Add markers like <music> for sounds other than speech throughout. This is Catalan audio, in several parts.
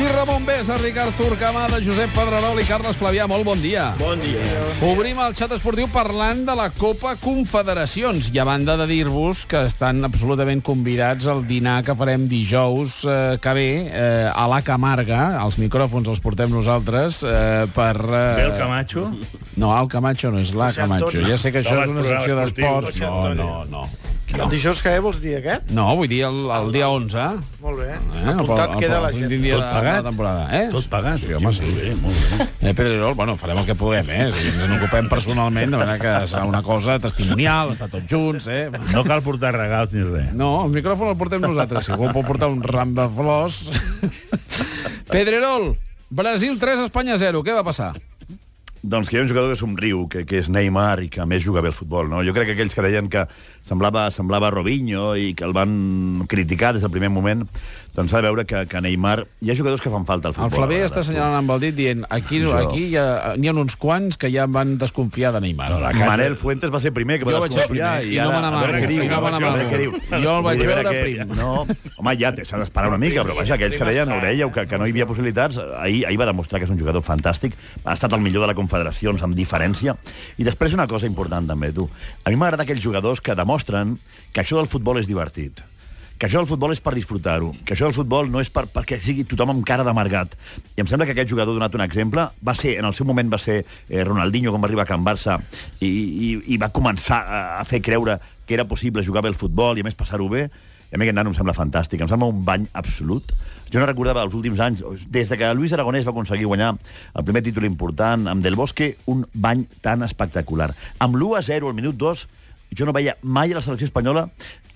I Ramon Besa, Ricard Turcamada, Josep Pedrerol i Carles Flavià. Molt bon dia. Bon dia. Obrim el xat esportiu parlant de la Copa Confederacions i a banda de dir-vos que estan absolutament convidats al dinar que farem dijous eh, que ve eh, a la Camarga. Els micròfons els portem nosaltres eh, per... Eh... Ve el Camacho? No, el Camacho no és la José Camacho. Antonio. Ja sé que això No, és una secció d'esports. No, no, Antonio. No. El dijous que ve vols dir aquest? No, vull dir el, el dia 11. Molt bé. Eh, Apuntat el- queda la gent. dia Tot de- de pagat? la temporada. Eh? Tot pagat. Sí, home, sí. Molt bé, molt bé. <laughs> Eh, Pedrerol, bueno, farem el que puguem, eh? Sigui, ens n'ocupem personalment, de manera que serà una cosa testimonial, estar tots junts, eh? No cal portar regals ni res. No, el micròfon el portem nosaltres. Si algú pot portar un ram de flors... <laughs> Pedrerol, Brasil 3, Espanya 0. Què va passar? Doncs que hi ha un jugador que somriu, que, que és Neymar i que més juga bé al futbol. No? Jo crec que aquells que deien que semblava, semblava Robinho i que el van criticar des del primer moment, doncs s'ha de veure que, que Neymar... Hi ha jugadors que fan falta al futbol. El Flavé està assenyalant amb el dit dient aquí, Jo. aquí hi ha- n'hi ha uns quants que ja van desconfiar de Neymar. No, Manel Fuentes va ser primer que va Jo desconfiar i, i no ara... me a veure n'amago, què diu, no diu. Jo el vaig veure que- prim. No, home, ja s'ha d'esperar una mica, però vaja, aquells que deien, ho dèieu, que, que no hi havia possibilitats, ahir, ahir va demostrar que és un jugador fantàstic, ha estat el millor de la Confederacions amb diferència, i després una cosa important també, tu. A mi m'agrada aquells jugadors que demostren que això del futbol és divertit que això del futbol és per disfrutar-ho, que això del futbol no és per, perquè sigui tothom amb cara d'amargat. I em sembla que aquest jugador ha donat un exemple. Va ser, en el seu moment va ser eh, Ronaldinho, quan va arribar a Can Barça, i, i, i va començar a, a fer creure que era possible jugar bé al futbol i a més passar-ho bé. I a mi aquest nano em sembla fantàstic, em sembla un bany absolut. Jo no recordava els últims anys, des de que Luis Aragonès va aconseguir guanyar el primer títol important amb Del Bosque, un bany tan espectacular. Amb l'1-0 al minut 2, jo no veia mai a la selecció espanyola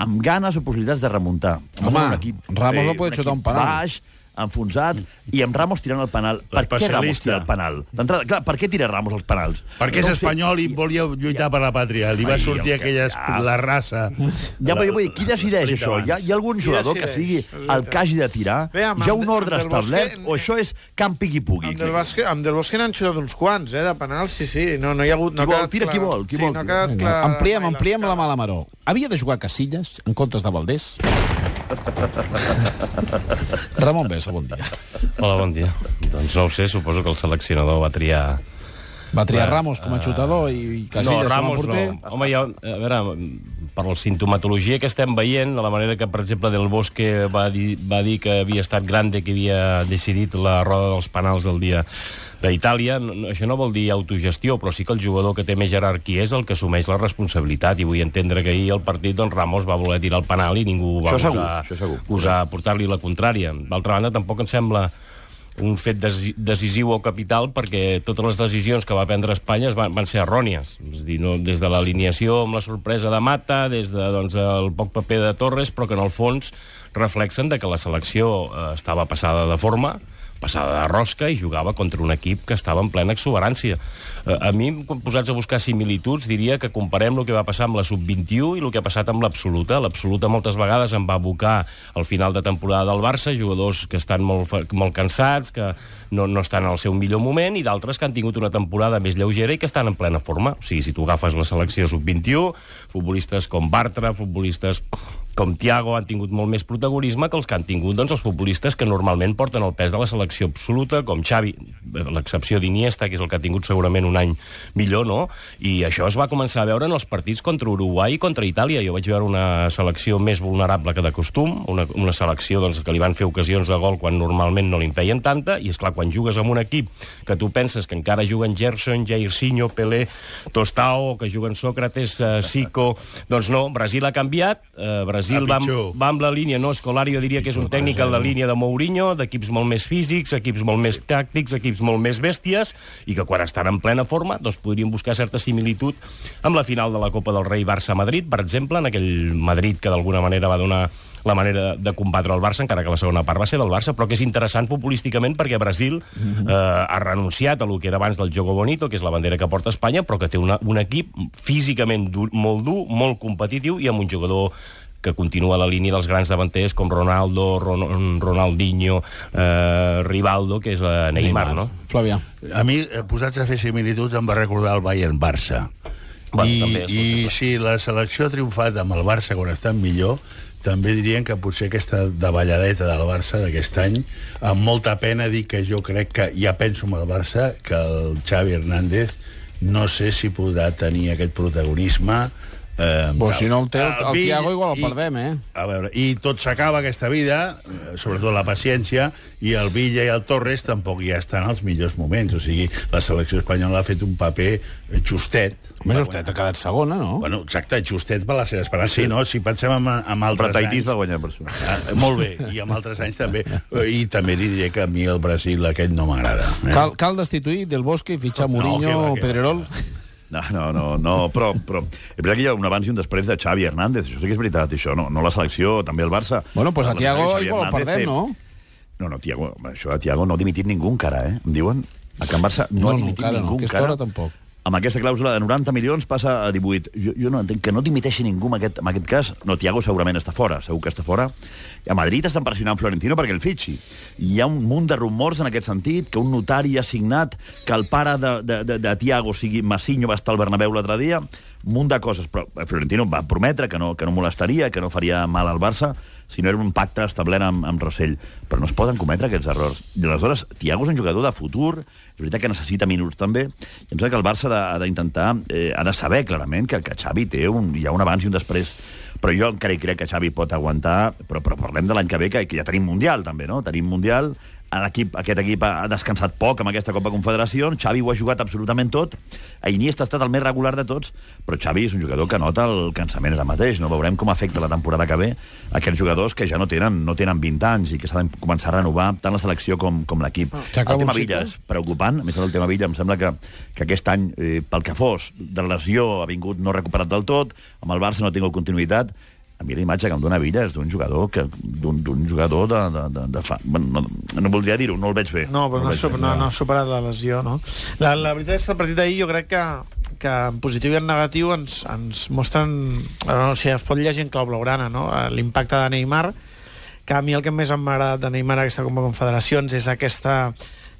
amb ganes o possibilitats de remuntar. Em Home, un equip, Ramos eh, no podia xutar un penal. Baix, enfonsat, i amb Ramos tirant el penal. Per què Ramos tira el penal? D'entrada, clar, per què tira Ramos els penals? Perquè és No espanyol i volia lluitar per la pàtria. Li va Ai, sortir el que- aquella... ja. la raça. Ja, però jo vull dir, qui decideix això? Hi ha, hi ha algun Qui jugador que sigui el que hagi de tirar? Bé, amb Hi ha un ordre el Bosque- establert o això és camp piqui pugui? Amb del, Bosque, amb del Bosque n'han xutat uns quants, eh, de penals, sí, sí. No, no hi ha hagut... No Qui vol? Tira, qui clar. vol? Qui sí, vol? No ha quedat Vinga, clar ampliem, ampliem la mala maró. Havia de jugar Casillas en comptes de Valdés? <laughs> Ramon Bessa, bon dia. Hola, bon dia. Doncs no ho sé, suposo que el seleccionador va triar... Va triar Ramos com a xutador i Casillas no, Ramos com a porter? no. Home, ja, a veure, per la sintomatologia que estem veient, de la manera que, per exemple, Del Bosque va dir, va dir que havia estat grande, que havia decidit la roda dels penals del dia d'Itàlia, no, això no vol dir autogestió, però sí que el jugador que té més jerarquia és el que assumeix la responsabilitat, i vull entendre que ahir al partit doncs, Ramos va voler tirar el penal i ningú va Això segur, gosar portar-li la contrària. D'altra banda, tampoc em sembla un fet decisiu o capital perquè totes les decisions que va prendre Espanya es van, van ser errònies. És a dir, no, des de l'alineació amb la sorpresa de Mata, des de, doncs, el poc paper de Torres, però que en el fons reflexen de que la selecció eh, estava passada de forma, passada de rosca i jugava contra un equip que estava en plena exuberància. Eh, a mi, quan posats a buscar similituds, diria que comparem el que va passar amb la sub-21 i el que ha passat amb l'absoluta. L'absoluta moltes vegades em va abocar al final de temporada del Barça, jugadors que estan molt, molt cansats, que no, no estan al seu millor moment, i d'altres que han tingut una temporada més lleugera i que estan en plena forma. O sigui, si tu agafes la selecció sub-21, futbolistes com Bartra, futbolistes com Thiago han tingut molt més protagonisme que els que han tingut doncs, els futbolistes que normalment porten el pes de la selecció absoluta, com Xavi, l'excepció d'Iniesta, que és el que ha tingut segurament un any millor, no? I això es va començar a veure en els partits contra Uruguai i contra Itàlia. Jo vaig veure una selecció més vulnerable que de costum, una, una selecció doncs, que li van fer ocasions de gol quan normalment no li en feien tanta, i és clar quan jugues amb un equip que tu penses que encara juguen Gerson, Jairzinho, Pelé, Tostao, que juguen Sócrates, eh, Zico... Doncs no, Brasil ha canviat, eh, Brasil A va, va amb la línia, no, Escolari jo diria que és un tècnic en la línia de Mourinho, d'equips molt més físics, equips molt més tàctics, equips molt més bèsties, i que quan estan en plena forma doncs podríem buscar certa similitud amb la final de la Copa del Rei Barça-Madrid, per exemple, en aquell Madrid que d'alguna manera va donar la manera de combatre el Barça, encara que la segona part va ser del Barça, però que és interessant futbolísticament perquè Brasil eh, ha renunciat a lo que era abans del Jogo Bonito, que és la bandera que porta Espanya, però que té una, un equip físicament dur, molt dur, molt competitiu i amb un jugador que continua la línia dels grans davanters com Ronaldo, Ron Ronaldinho, eh, Rivaldo, que és eh, Neymar, no? Flavià. A mi, eh, posats a fer similituds, em va recordar el Bayern-Barça. Bueno, I, també és I si la selecció ha triomfat amb el Barça quan estan millor, també dirien que potser aquesta davalladeta del Barça d'aquest any, amb molta pena dic que jo crec que, ja penso en el Barça, que el Xavi Hernández no sé si podrà tenir aquest protagonisme Eh, Pues si no el té, el- el Vill Thiago igual el i- perdem, eh? A veure, i tot s'acaba aquesta vida, eh, sobretot la paciència, i el Villa i el Torres tampoc ja estan als millors moments. O sigui, la selecció espanyola ha fet un paper eh, justet. Més justet, ha quedat segona, no? Bueno, exacte, justet per la seva esperança. Sí, no? Si pensem en, en Però altres Tahití anys... va guanyar per això. Ah, molt bé, i en altres anys també. Eh, I també li diré que a mi el Brasil aquest no m'agrada. Eh? Cal, cal destituir Del Bosque i fitxar No, Mourinho que va, o que va, Pedrerol? No, no, no, no però, però és veritat que hi ha un abans i un després de Xavi Hernández, això sí que és veritat, això, no, no la selecció, també el Barça. Bueno, pues a Xavi igual el perdem, té- no? No, no, Thiago, home, això de Thiago no ha dimitit ningú encara, eh? Em diuen a Can Barça no, No, ha no, dimitit encara no, ningú aquesta encara. hora tampoc. Amb aquesta clàusula de 90 milions passa a 18. Jo, jo no entenc que no dimiteixi ningú en aquest, en aquest cas. No, Thiago segurament està fora, segur que està fora. I a Madrid estan pressionant Florentino perquè el fitxi. Hi ha un munt de rumors en aquest sentit, que un notari ha signat que el pare de, de, de, de Thiago, sigui Massinho, va estar al Bernabéu l'altre dia, un munt de coses, però Florentino va prometre que no, que no molestaria, que no faria mal al Barça, si no era un pacte establert amb, amb Rossell. Però no es poden cometre aquests errors. I aleshores, Thiago és un jugador de futur, és veritat que necessita minuts també, i em sembla que el Barça ha d'intentar, eh, ha de saber clarament que, que Xavi té un, hi ha un abans i un després, però jo encara hi crec que Xavi pot aguantar, però, però parlem de l'any que ve, que, que ja tenim Mundial també, no? Tenim Mundial, l'equip, aquest equip ha descansat poc amb aquesta Copa Confederacions, Xavi ho ha jugat absolutament tot, a Iniesta ha estat el més regular de tots, però Xavi és un jugador que nota el cansament ara mateix, no? Veurem com afecta la temporada que ve aquests jugadors que ja no tenen, no tenen 20 anys i que s'ha de començar a renovar tant la selecció com, com l'equip. S'acaba El tema? Villa és preocupant, a més el tema Villa em sembla que, que aquest any, eh, pel que fos, de lesió ha vingut no recuperat del tot, amb el Barça no ha tingut continuïtat, a mi la imatge que em dona Villa és d'un jugador que d'un jugador de, de, de, de fa... Bueno, no, no voldria dir-ho, no el veig bé. No, però no, no, veig no, no, no ha superat la lesió, no? La, la veritat és que el partit d'ahir jo crec que, que en positiu i en negatiu ens, ens mostren... eh, O sigui, es pot llegir en clau blaugrana, no? Eh, L'impacte de Neymar, que a mi el que més m'ha agradat de Neymar aquesta Copa Confederacions és aquesta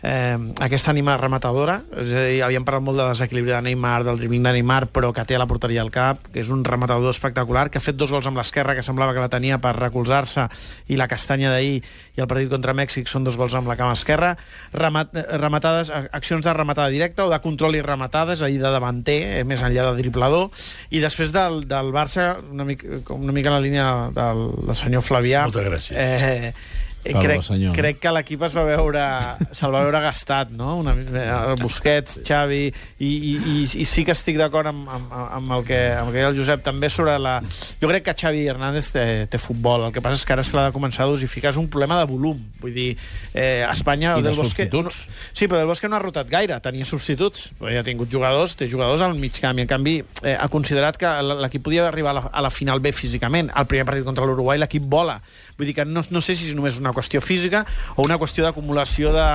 eh, aquesta ànima rematadora, és a dir, havíem parlat molt de desequilibri de Neymar, del dribbling de Neymar, però que té a la porteria al cap, que és un rematador espectacular, que ha fet dos gols amb l'esquerra, que semblava que la tenia per recolzar-se, i la castanya d'ahir i el partit contra Mèxic són dos gols amb la cama esquerra, remat, eh, rematades, accions de rematada directa o de control i rematades, ahir de davanter, eh, més enllà de driblador, i després del, del Barça, una mica, una mica en la línia del, del senyor Flavià, Moltes gràcies. Eh, eh, Perdó, crec, senyor. crec que l'equip es va veure se'l va veure gastat, no? Una, eh, Busquets, Xavi i, i, i, i sí que estic d'acord amb, amb, amb, el que, amb el que deia el Josep també sobre la... Jo crec que Xavi Hernández té, té futbol, el que passa és que ara se l'ha de començar a dosificar, és un problema de volum vull dir, eh, Espanya I de Del Bosque, substituts. no, sí, però Del Bosque no ha rotat gaire, tenia substituts però ja ha tingut jugadors, té jugadors al mig camp i en canvi eh, ha considerat que l'equip podia arribar a la, a la final bé físicament el primer partit contra l'Uruguai l'equip vola vull dir que no, no sé si és només una qüestió física o una qüestió d'acumulació de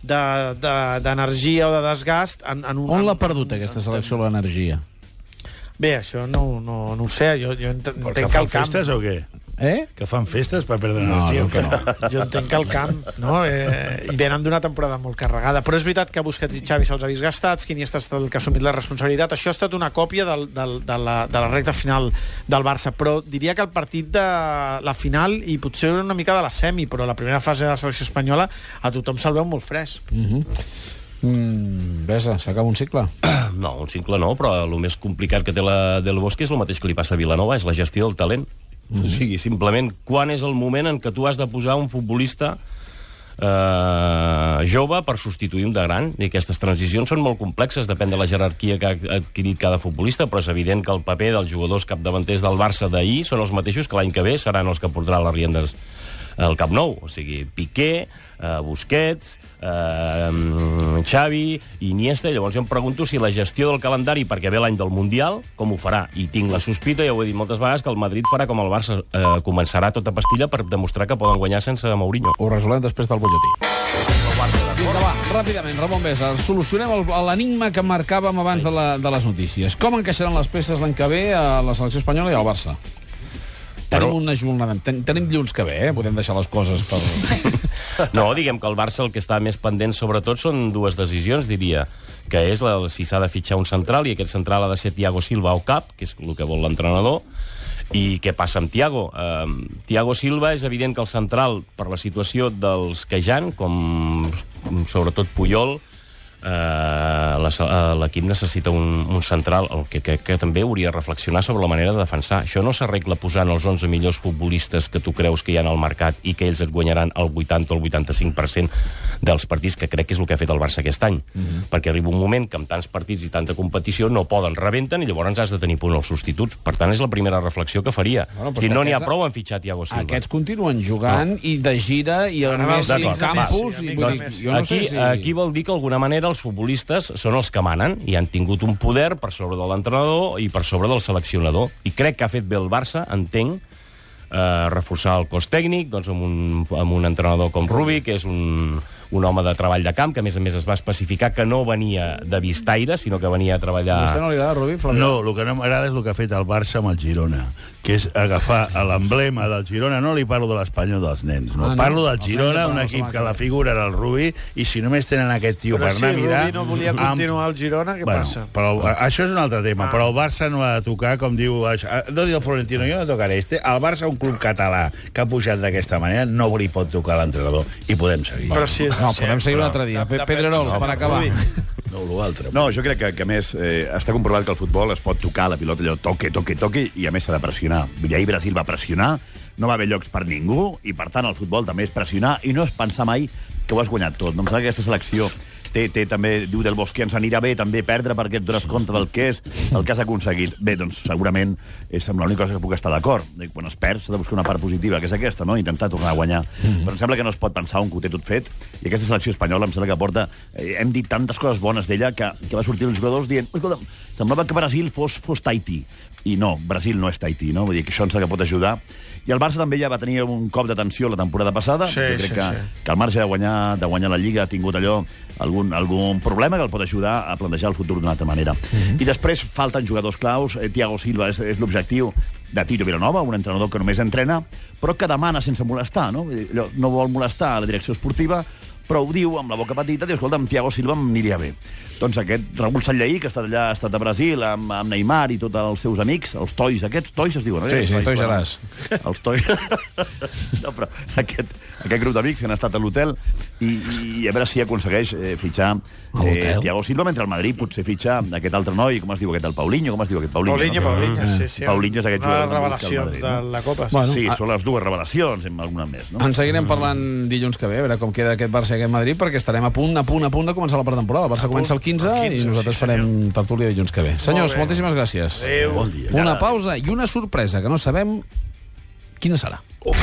d'energia de, de, d'energia o de desgast en, en un, On l'ha en- perdut, aquesta selecció, l'energia? Bé, això no, no, no ho sé, jo, jo entenc que el camp... festes o què? Eh? Que fan festes per perdre No, energia? no, que no. Jo entenc que el camp, no? Eh, I venen d'una temporada molt carregada. Però és veritat que Busquets i Xavi se'ls ha vist gastats, que Iniesta ha estat el que ha assumit la responsabilitat. Això ha estat una còpia del, del, de, la, de la recta final del Barça. Però diria que el partit de la final, i potser una mica de la semi, però la primera fase de la selecció espanyola, a tothom se'l veu molt fresc. Mm, Besa, s'acaba un cicle? No, un cicle no, però el més complicat que té la Del Bosque és el mateix que li passa a Vilanova, és la gestió del talent. Mm -hmm. O sigui, simplement, quan és el moment en què tu has de posar un futbolista eh, jove per substituir un de gran? I aquestes transicions són molt complexes, depèn de la jerarquia que ha adquirit cada futbolista, però és evident que el paper dels jugadors capdavanters del Barça d'ahir són els mateixos que l'any que ve seran els que portaran les riendes al Camp Nou, o sigui, Piqué, eh, Busquets, eh, Xavi, Iniesta, llavors jo em pregunto si la gestió del calendari, perquè ve l'any del Mundial, com ho farà? I tinc la sospita, ja ho he dit moltes vegades, que el Madrid farà com el Barça, eh, començarà tota pastilla per demostrar que poden guanyar sense Mourinho. Ho resolem després del butlletí. Vinga, va, ràpidament, Ramon Besa, solucionem l'enigma que marcàvem abans de, la, de les notícies. Com encaixaran les peces l'any que ve a la selecció espanyola i al Barça? Tenim una jornada, ten, tenim dilluns que ve, eh? Podem deixar les coses per... <laughs> No, diguem que el Barça el que està més pendent sobretot són dues decisions, diria, que és la, si s'ha de fitxar un central, i aquest central ha de ser Thiago Silva o Cap, que és el que vol l'entrenador, I què passa amb Tiago? Uh, Tiago Silva és evident que el central, per la situació dels que ja com sobretot Puyol, eh, la- eh, l'equip necessita un, un central el que crec que també hauria de reflexionar sobre la manera de defensar. Això no s'arregla posant els 11 millors futbolistes que tu creus que hi ha al mercat i que ells et guanyaran el 80 o el 85% dels partits, que crec que és el que ha fet el Barça aquest any. Mm -hmm. Perquè arriba un moment que amb tants partits i tanta competició no poden, rebenten, i llavors has de tenir punt els substituts. Per tant, és la primera reflexió que faria. Bueno, si no n'hi ha prou en fitxar Thiago Silva. Aquests continuen jugant i de gira i el Messi Campos... i, Messi. jo no aquí, sé si... aquí vol dir que d'alguna manera els futbolistes són els que manen i han tingut un poder per sobre de l'entrenador i per sobre del seleccionador. I crec que ha fet bé el Barça, entenc, eh, reforçar el cos tècnic doncs amb, un, amb un entrenador com Rubi, que és un, un home de treball de camp, que a més a més es va especificar que no venia de vistaire, sinó que venia a A treballar... vostè no li agrada, Rubí? No, el que no m'agrada és el que ha fet el Barça amb el Girona, que és agafar l'emblema del Girona, no li parlo de l'Espanyol dels nens, no, Ah, no? parlo del Girona, un equip que la figura era el Rubi, i si només tenen aquest tio Però per si anar a mirar... Rubi no volia amb- continuar al Girona, què bueno, passa? Però a- això és un altre tema, Ah. però el Barça no ha de tocar, com diu... això- No diu el Florentino, jo no tocaré este. El Barça, un club català que ha pujat d'aquesta manera, no li pot tocar l'entrenador. I podem seguir. Però si és, No, podem seguir un altre dia. Dep- depèn- Pedrerol, no, per acabar. No, l'altre. No, jo crec que, que a més eh, està comprovat que el futbol es pot tocar la pilota, allò toque, toque, toque, i a més s'ha de pressionar. Vull dir, ahir Brasil va pressionar, no va haver llocs per ningú, i per tant el futbol també és pressionar, i no és pensar mai que ho has guanyat tot. No em sembla que aquesta selecció té, té també, diu del Bosque, ens anirà bé també perdre perquè et dones compte del que és, el que has aconseguit. Bé, doncs segurament és amb l'única cosa que puc estar d'acord. Eh, Quan es perd s'ha de buscar una part positiva, que és aquesta, no? intentar tornar a guanyar. Però em sembla que no es pot pensar un que ho té tot fet, i aquesta selecció espanyola em sembla que porta... Eh, hem dit tantes coses bones d'ella que, que va sortir els jugadors dient semblava que Brasil fos, fos Tahití. I no, Brasil no és Tahití, no? Vull dir que això ens que pot ajudar. I el Barça també ja va tenir un cop d'atenció la temporada passada. Sí, jo crec sí, que, sí. que al marge de guanyar, de guanyar la Lliga ha tingut allò algun, algun problema que el pot ajudar a plantejar el futur d'una altra manera. I després falten jugadors claus. Eh, Thiago Silva és, és l'objectiu de Tito Vilanova, un entrenador que només entrena, però que demana sense molestar, no? No vol molestar a la direcció esportiva, però ho diu amb la boca petita, diu, escolta, amb Thiago Silva m'aniria bé. Doncs aquest Raúl Sanllaí, que ha estat allà, ha estat a Brasil, amb, amb Neymar i tots els seus amics, els tois aquests, tois es diuen, no? Sí, sí, Tois, Us. Els tois... <laughs> no, però aquest, aquest grup d'amics que han estat a l'hotel i, i a veure si aconsegueix eh, fitxar eh? Thiago Silva, mentre el Madrid potser fitxa aquest altre noi, com es diu aquest, el Paulinho, com es diu aquest Paulinho? Paulinho, no? Paulinho, sí, sí. Paulinho és aquest jugador de les revelacions Madrid, no? de la Copa. sí. Bueno, sí, ah- són les dues revelacions, amb alguna més, no? En seguirem parlant dilluns que ve, a veure com queda aquest Barça aquest Madrid, perquè estarem a punt, a punt, a punt de començar la pretemporada. El Barça punt, comença el 15, el 15, i nosaltres sí, farem tertúlia dilluns que ve. Senyors, moltíssimes gràcies. Adéu. Bon dia. Una pausa i una sorpresa, que no sabem quina serà. Oh.